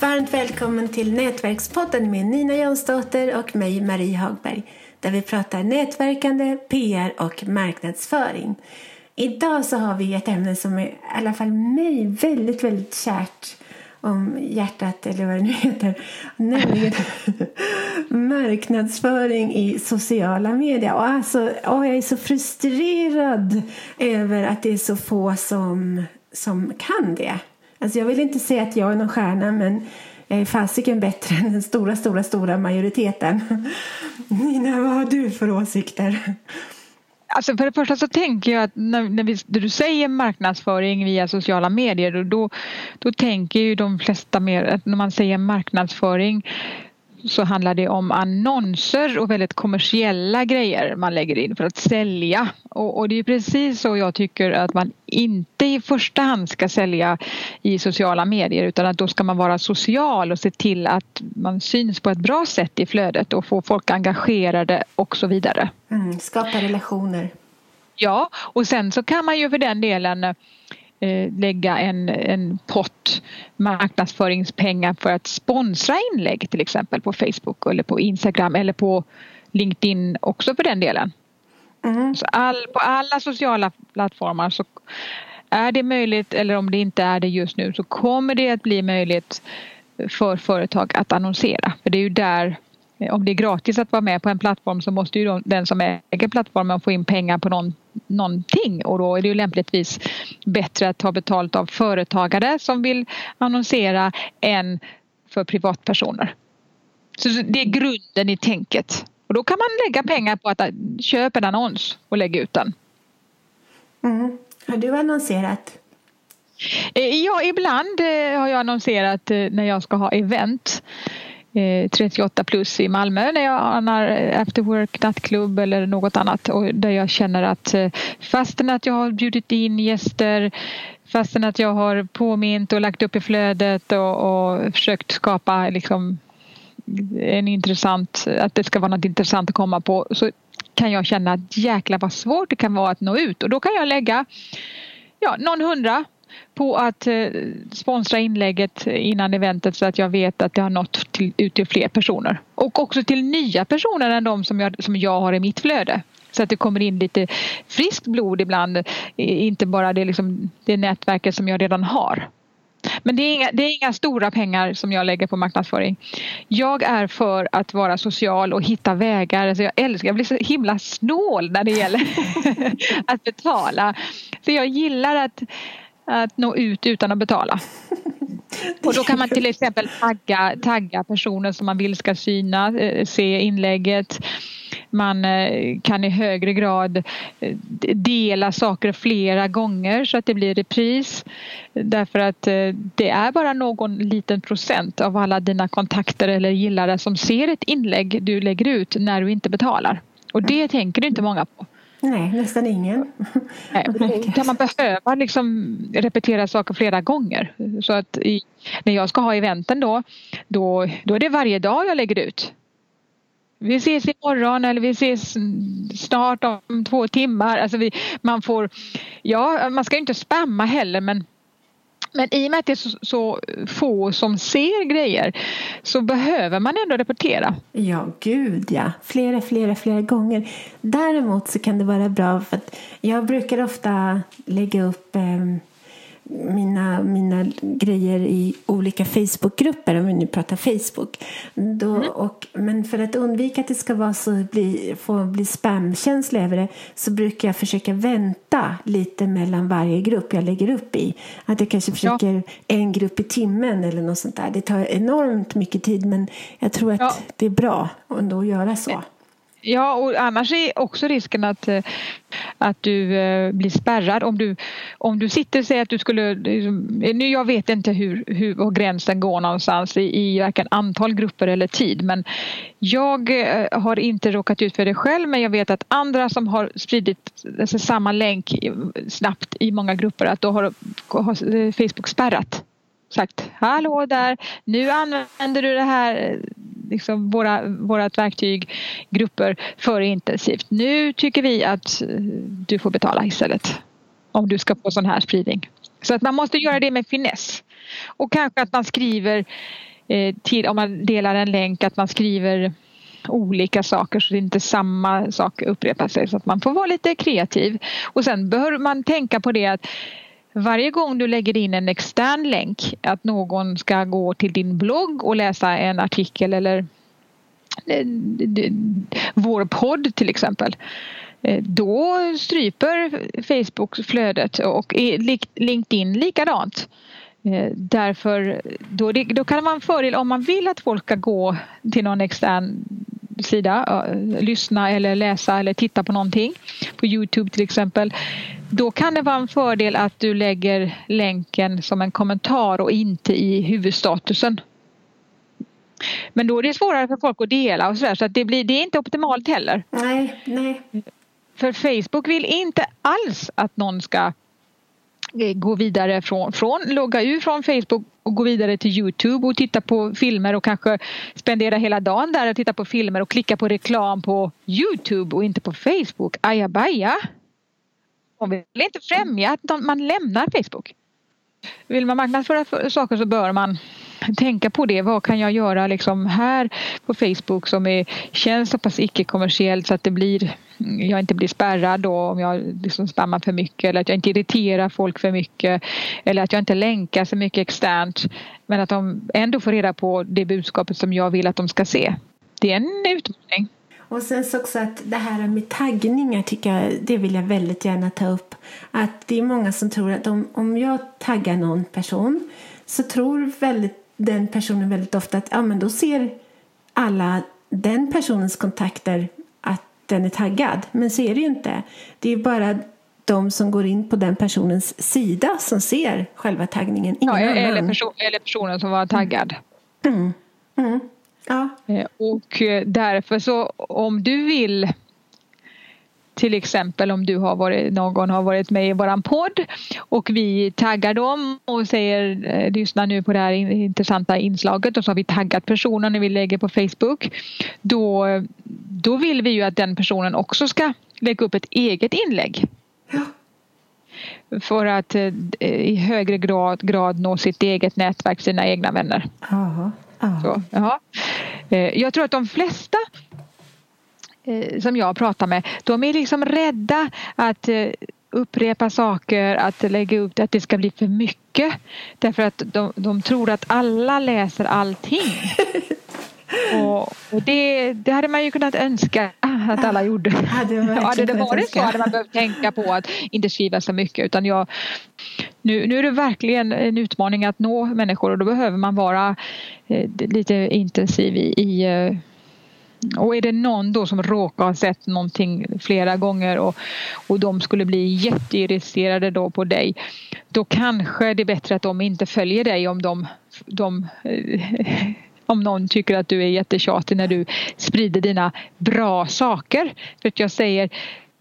Varmt välkommen till Nätverkspodden med Nina Jonsdotter och mig Marie Hagberg där vi pratar nätverkande, PR och marknadsföring. Idag så har vi ett ämne som är i alla fall mig väldigt, väldigt kärt om hjärtat eller vad det nu heter. Nämligen marknadsföring i sociala medier. Och alltså, oh, jag är så frustrerad över att det är så få som, som kan det. Alltså jag vill inte säga att jag är någon stjärna men eh, jag är fasiken bättre än den stora, stora, stora majoriteten. Nina, vad har du för åsikter? Alltså för det första så tänker jag att när, när, vi, när du säger marknadsföring via sociala medier då, då tänker ju de flesta mer att när man säger marknadsföring så handlar det om annonser och väldigt kommersiella grejer man lägger in för att sälja. Och, och, det är precis så jag tycker att man inte i första hand ska sälja i sociala medier utan att då ska man vara social och se till att man syns på ett bra sätt i flödet och få folk engagerade och så vidare. Mm, skapa relationer. Ja, och sen så kan man ju för den delen lägga en, en pott marknadsföringspengar för att sponsra inlägg till exempel på Facebook eller på Instagram eller på LinkedIn också för den delen. Mm. Så all, på alla sociala plattformar så är det möjligt eller om det inte är det just nu så kommer det att bli möjligt för företag att annonsera. För det är ju där Eh, om det är gratis att vara med på en plattform så måste ju den som äger plattformen få in pengar på någon, någonting och då är det ju lämpligtvis bättre att ta betalt av företagare som vill annonsera än för privatpersoner. Så det är grunden i tänket. Och då kan man lägga pengar på att köpa en annons och lägga ut den. Mm. Har du annonserat? Eh, ja, ibland eh, har jag annonserat när jag ska ha event. Eh, 38 plus i Malmö när jag anar eh, after work nattklubb eller något annat. Och där jag känner att eh, fastän att jag har bjudit in gäster fastän att jag har påmint och lagt upp i flödet och, och försökt skapa liksom en intressant, att det ska vara något intressant att komma på så kan jag känna att jäklar vad svårt det kan vara att nå ut. Och då kan jag lägga ja, någon hundra på att eh, sponsra inlägget innan eventet så att jag vet att det har nått till, ut till fler personer. Och också till nya personer än de som jag, som jag har i mitt flöde. Så att det kommer in lite friskt blod ibland. Inte bara det, liksom, det nätverket som jag redan har. Men det är, inga, det är inga stora pengar som jag lägger på marknadsföring. Jag är för att vara social och hitta vägar. Alltså jag älskar, jag blir så himla snål när det gäller att betala. För jag gillar att att nå ut utan att betala. Och då kan man till exempel tagga, tagga personer som man vill ska syna, eh, se inlägget. Man eh, kan i högre grad eh, dela saker flera gånger så att det blir repris. Därför att det är bara någon liten procent av alla dina kontakter eller gillare som ser ett inlägg du lägger ut när du inte betalar. Och det tänker inte många på. Nej, nästan ingen. Nej, kan man behöva liksom repetera saker flera gånger. Så att i, när jag ska ha eventen då, då, då är det varje dag jag lägger ut. Vi ses imorgon eller vi ses snart om två timmar. Alltså vi, man får, ja man ska inte spamma heller men men i och med att det är så, så, få som ser grejer så behöver man ändå rapportera. Ja, gud ja. Flera, flera, flera gånger. Däremot så kan det vara bra för att jag brukar ofta lägga upp eh, mina, mina grejer i olika Facebookgrupper, om vi nu pratar Facebook. Då, mm. och, men för att undvika att det ska vara så bli, få bli spamkänsla över det så brukar jag försöka vänta lite mellan varje grupp jag lägger upp i. Att jag kanske försöker ja. en grupp i timmen eller något sånt där. Det tar enormt mycket tid men jag tror att ja. det är bra ändå att göra så. Ja, och annars är också risken att, eh, att du eh, blir spärrad. Om du, om du sitter och säger att du skulle... Liksom, nu jag vet inte hur, hur gränsen går någonstans i, i varken antal grupper eller tid men jag eh, har inte råkat ut för det själv men jag vet att andra som har spridit alltså, samma länk snabbt i många grupper att då har, har Facebook spärrat. Sagt hallå där, nu använder du det här liksom våra, vårat verktyg, grupper, för intensivt. Nu tycker vi att eh, du får betala istället. Om du ska få sån här spridning. Så att man måste göra det med finess. Och kanske att man skriver eh, till, om man delar en länk att man skriver olika saker så det inte samma sak upprepar sig så att man får vara lite kreativ. Och sen bör man tänka på det att varje gång du lägger in en extern länk att någon ska gå till din blogg och läsa en artikel eller eh, vår podd till exempel eh, då stryper Facebook flödet och LinkedIn likadant. Eh, därför då, det, då kan man fördel om man vill att folk ska gå till någon extern sida, lyssna eller läsa eller titta på någonting på Youtube till exempel. Då kan det vara en fördel att du lägger länken som en kommentar och inte i huvudstatusen. Men då är det svårare för folk att dela och sådär så att det, blir, det är inte optimalt heller. Nej, nej. För Facebook vill inte alls att någon ska gå vidare från, från, logga ur från Facebook och gå vidare till Youtube och titta på filmer och kanske spendera hela dagen där och titta på filmer och klicka på reklam på Youtube och inte på Facebook. Ajabaja! Man vill inte främja att man lämnar Facebook. Vill man marknadsföra saker så bör man tänka på det. Vad kan jag göra liksom här på Facebook som är, känns så pass icke-kommersiellt så att det blir, jag inte blir spärrad då om jag liksom spammar för mycket eller att jag inte irriterar folk för mycket eller att jag inte länkar så mycket externt men att de ändå får reda på det budskapet som jag vill att de ska se. Det är en utmaning. Och sen så också att det här med taggningar tycker jag, det vill jag väldigt gärna ta upp. Att det är många som tror att om, om jag taggar någon person så tror väldigt den personen väldigt ofta att ja, men då ser alla den personens kontakter att den är taggad. Men så är det ju inte. Det är bara de som går in på den personens sida som ser själva taggningen. Ingen ja, eller, person, eller personen som var taggad. Mm. Mm. Ja. Eh, och eh, därför så om du vill till exempel om du har varit, någon har varit med i våran podd och vi taggar dem och säger eh, lyssna nu på det här intressanta inslaget och så har vi taggat personen när vi lägger på Facebook. Då, då vill vi ju att den personen också ska lägga upp ett eget inlägg. Ja. För att eh, i högre grad, grad nå sitt eget nätverk, sina egna vänner. Aha. Aha. Så, ja. Eh, jag tror att de flesta som jag pratar med, de är liksom rädda att eh, upprepa saker, att lägga upp att det ska bli för mycket. Därför att de, de tror att alla läser allting. Och, och det, det, hade man ju kunnat önska att alla gjorde. Hade, ja, hade det varit så hade man behövt tänka på att inte skriva så mycket utan jag, nu, nu är det verkligen en utmaning att nå människor och då behöver man vara eh, lite intensiv i, i eh, och är det någon då som råkar ha sett någonting flera gånger och, och de skulle bli jätteirriterade då på dig då kanske det är bättre att de inte följer dig om de, de eh, om någon tycker att du är jättetjatig när du sprider dina bra saker. För att jag säger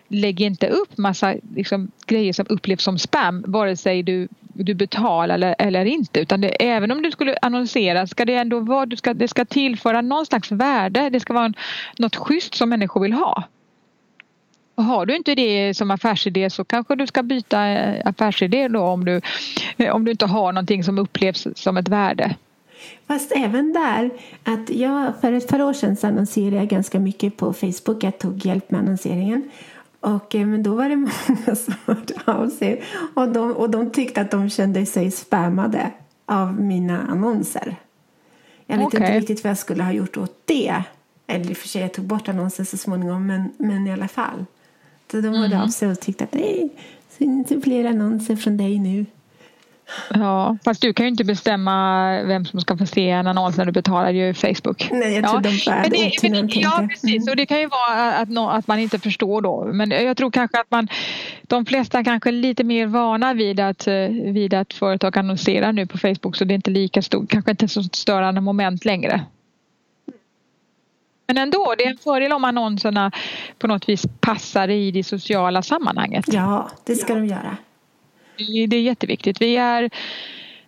lägg inte upp massa liksom, grejer som upplevs som spam vare sig du, du betalar eller, eller inte utan det, även om du skulle annonsera ska det ändå vara, du ska, det ska tillföra någon slags värde. Det ska vara en, något schysst som människor vill ha. Och har du inte det som affärsidé så kanske du ska byta eh, affärsidé då om du, eh, om du inte har någonting som upplevs som ett värde. Fast även där, att jag för ett par år sedan så annonserade jag ganska mycket på Facebook. Jag tog hjälp med annonseringen. Och, eh, men då var det många som hörde av sig och de, och de tyckte att de kände sig spammade av mina annonser. Jag vet okay. inte riktigt vad jag skulle ha gjort åt det. Eller i och för sig, jag tog bort annonsen så småningom, men, men i alla fall. Så de hörde mm. av sig och tyckte att nej, syns inte fler annonser från dig nu. Ja, fast du kan ju inte bestämma vem som ska få se en annons när du betalar ju Facebook. Nej, jag tror ja. de men det, men, Ja, precis. Och det kan ju vara att, att man inte förstår då. Men jag tror kanske att man de flesta kanske är lite mer vana vid att, eh, vid att företag annonserar nu på Facebook så det är inte lika stort, kanske inte så störande moment längre. Men ändå, det är en fördel om annonserna på något vis passar i det sociala sammanhanget. Ja, det ska de göra. Det är jätteviktigt. Vi är,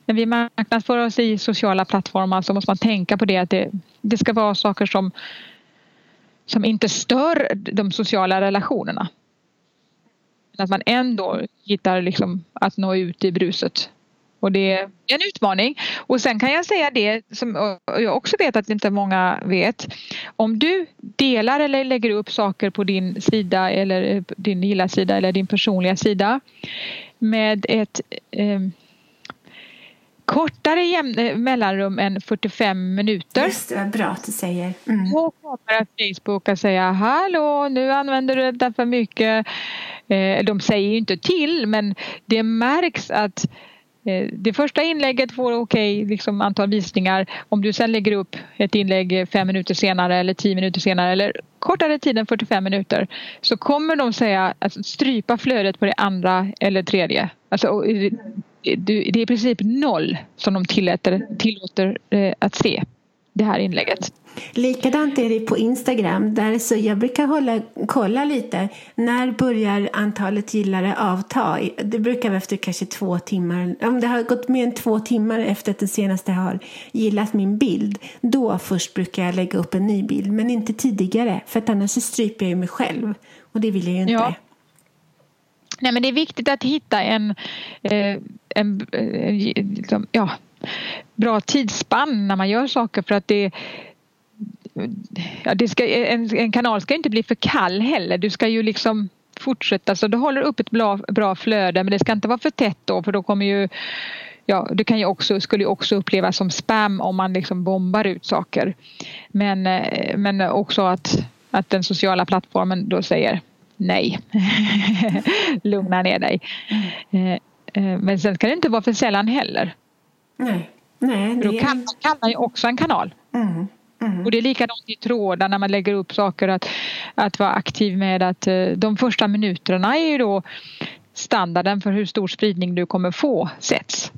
när vi marknadsför oss i sociala plattformar så måste man tänka på det att det, det ska vara saker som, som inte stör de sociala relationerna. Att man ändå hittar liksom att nå ut i bruset. Och det är en utmaning. Och sen kan jag säga det som jag också vet att inte många vet. Om du delar eller lägger upp saker på din sida eller din gilla-sida eller din personliga sida med ett eh, kortare jäm- mellanrum än 45 minuter. Just det, bra att du säger. Mm. Då kommer Facebook att säga hallå nu använder du detta för mycket. Eh, de säger ju inte till men det märks att Eh, det första inlägget får okej okay, liksom antal visningar. Om du sen lägger upp ett inlägg eh, fem minuter senare eller tio minuter senare eller kortare tid än 45 minuter så kommer de säga att strypa flödet på det andra eller tredje. Alltså, eh, det är i princip noll som de tillåter, tillåter att se det här inlägget. Likadant är det på Instagram. Där så jag brukar hålla, kolla lite. När börjar antalet gillare avta? Det brukar vara efter kanske två timmar. Om det har gått mer än två timmar efter att den senaste har gillat min bild. Då först brukar jag lägga upp en ny bild. Men inte tidigare. För att annars så stryper jag mig själv. Och det vill jag ju inte. Ja. Nej men det är viktigt att hitta en, eh, en, en liksom, ja, bra tidsspann när man gör saker för att det ja, det ska, en, en, kanal ska inte bli för kall heller. Du ska ju liksom fortsätta så du håller upp ett bra, bra flöde men det ska inte vara för tätt då för då kommer ju Ja, det kan ju också, skulle ju också upplevas som spam om man liksom bombar ut saker. Men, eh, men också att, att den sociala plattformen då säger nej. Lugna ner dig. Mm. Eh, eh, men sen ska det inte vara för sällan heller. Nej. Nej det... Då kan man ju också en kanal. Mm. Mm. Och det är likadant i trådar när man lägger upp saker att, att vara aktiv med att eh, de första minuterna är ju då standarden för hur stor spridning du kommer få sätts.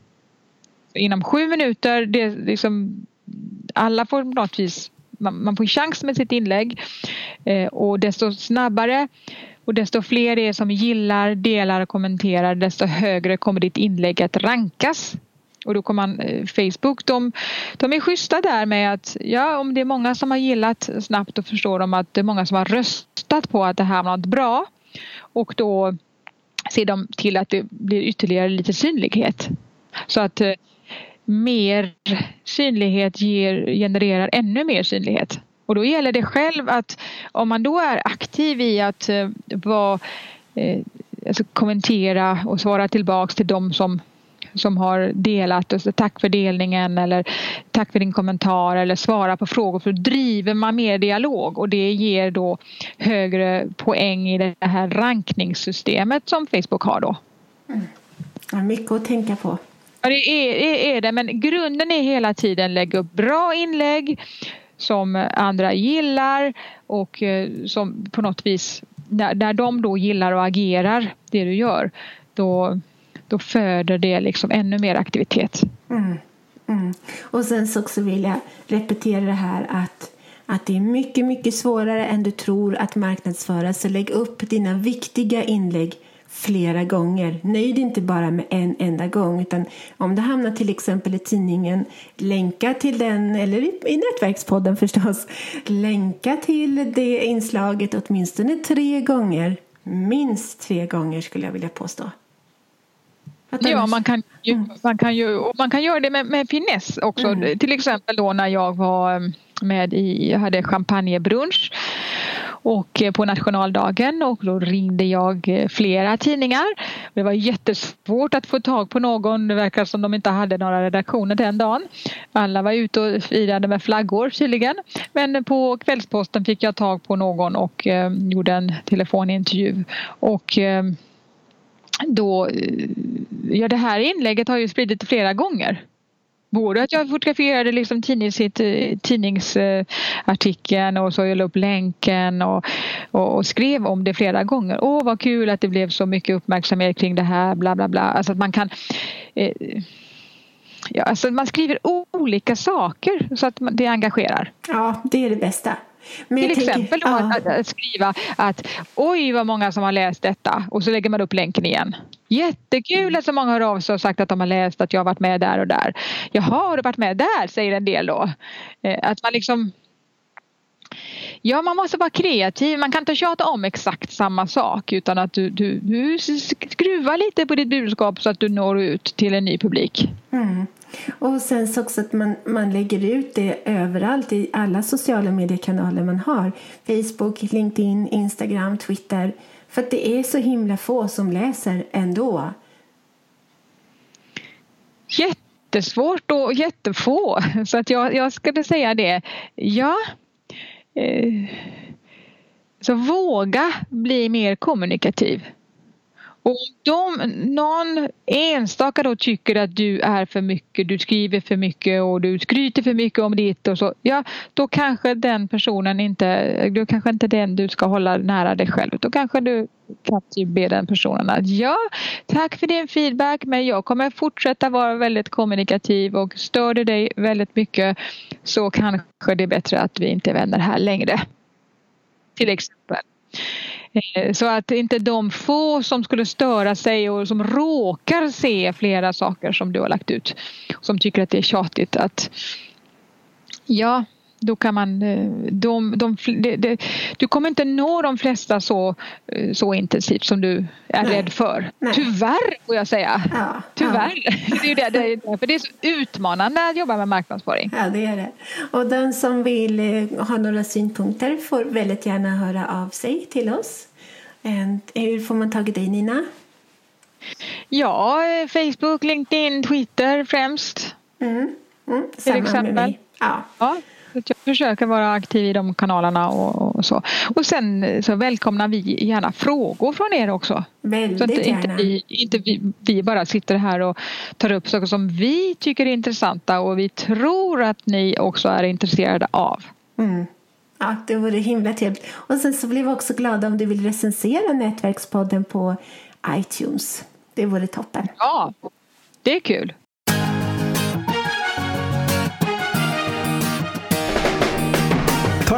Inom sju minuter, det liksom, alla får på något vis man, man får chans med sitt inlägg eh, och desto snabbare och desto fler det är som gillar, delar och kommenterar desto högre kommer ditt inlägg att rankas och då kommer man, eh, Facebook, de, de är schyssta där med att ja, om det är många som har gillat snabbt då förstår de att det är många som har röstat på att det här var något bra. Och då ser de till att det blir ytterligare lite synlighet. Så att eh, mer synlighet ger, genererar ännu mer synlighet. Och då gäller det själv att om man då är aktiv i att eh, vara, eh, alltså kommentera och svara tillbaks till de som som har delat och så, tack för delningen eller tack för din kommentar eller svara på frågor för då driver man mer dialog och det ger då högre poäng i det här rankningssystemet som Facebook har då. Mm. Ja, mycket att tänka på. Ja, det är, är det, men grunden är hela tiden lägga upp bra inlägg som andra gillar och eh, som på något vis när, när de då gillar och agerar det du gör då då föder det liksom ännu mer aktivitet. Mm. Mm. Och sen så också vill jag repetera det här att, att det är mycket, mycket svårare än du tror att marknadsföra. Så lägg upp dina viktiga inlägg flera gånger. Nöj dig inte bara med en enda gång. Utan om det hamnar till exempel i tidningen, länka till den, eller i, i nätverkspodden förstås. Länka till det inslaget åtminstone tre gånger. Minst tre gånger skulle jag vilja påstå. Ja, man kan, ju, mm. man, kan ju, man kan göra det med, med finess också. Mm. Till exempel då när jag var mm, med i, jag hade champagnebrunch och eh, på nationaldagen och då ringde jag eh, flera tidningar. Det var jättesvårt att få tag på någon. Det verkar som de inte hade några redaktioner den dagen. Alla var ute och firade med flaggor tydligen. Men på Kvällsposten fick jag tag på någon och eh, gjorde en telefonintervju. Och eh, då, ja det här inlägget har ju spridit flera gånger. Både att jag fotograferade liksom tidnings, eh, tidningsartikeln och så jag la upp länken och, och, och, skrev om det flera gånger. Åh vad kul att det blev så mycket uppmärksamhet kring det här bla bla bla. Alltså att man kan eh, ja, alltså man skriver olika saker så att det engagerar. Ja, det är det bästa. Men Till exempel tänker, att, att, skriva att oj vad många som har läst detta och så lägger man upp länken igen. Jättekul att så många har av sig och sagt att de har läst att jag har varit med där och där. Jaha, har du varit med där? säger en del då. Eh, att man liksom Ja, man måste vara kreativ. Man kan inte tjata om exakt samma sak utan att du, du, du skruvar lite på ditt budskap så att du når ut till en ny publik. Mm. Och sen så också att man, man lägger ut det överallt i alla sociala mediekanaler man har. Facebook, LinkedIn, Instagram, Twitter. För att det är så himla få som läser ändå. Jättesvårt och jättefå. Så att jag, jag skulle säga det. Ja. Eh, så våga bli mer kommunikativ. Och om någon enstaka då tycker att du är för mycket, du skriver för mycket och du skryter för mycket om ditt och så, ja då kanske den personen inte, då kanske inte den du ska hålla nära dig själv. Då kanske du kan typ be den personen att ja, tack för din feedback men jag kommer fortsätta vara väldigt kommunikativ och stör det dig väldigt mycket så kanske det är bättre att vi inte är vänner här längre. Till exempel. Eh, så att inte de få som skulle störa sig och som råkar se flera saker som du har lagt ut som tycker att det är tjatigt att ja, då kan man, eh, de, de, de, du kommer inte nå de flesta så, eh, så intensivt som du är Nej. rädd för. Nej. Tyvärr får jag säga. Ja, Tyvärr. Ja. Det, är det, det, är, för det är så utmanande att jobba med marknadsföring. Ja, det är det. Och den som vill eh, ha några synpunkter får väldigt gärna höra av sig till oss. Hur får man tag i dig Nina? Ja, Facebook, LinkedIn, Twitter främst. Mm. Mm, till exempel. Ja. ja. Jag försöker vara aktiv i de kanalerna och, och, så. Och sen så välkomnar vi gärna frågor från er också. Väldigt så att inte gärna. Vi, inte vi, vi, bara sitter här och tar upp saker som vi tycker är intressanta och vi tror att ni också är intresserade av. Mm. Ja, det vore himla trevligt. Och sen så blir vi också glada om du vill recensera Nätverkspodden på iTunes. Det vore toppen. Ja, det är kul.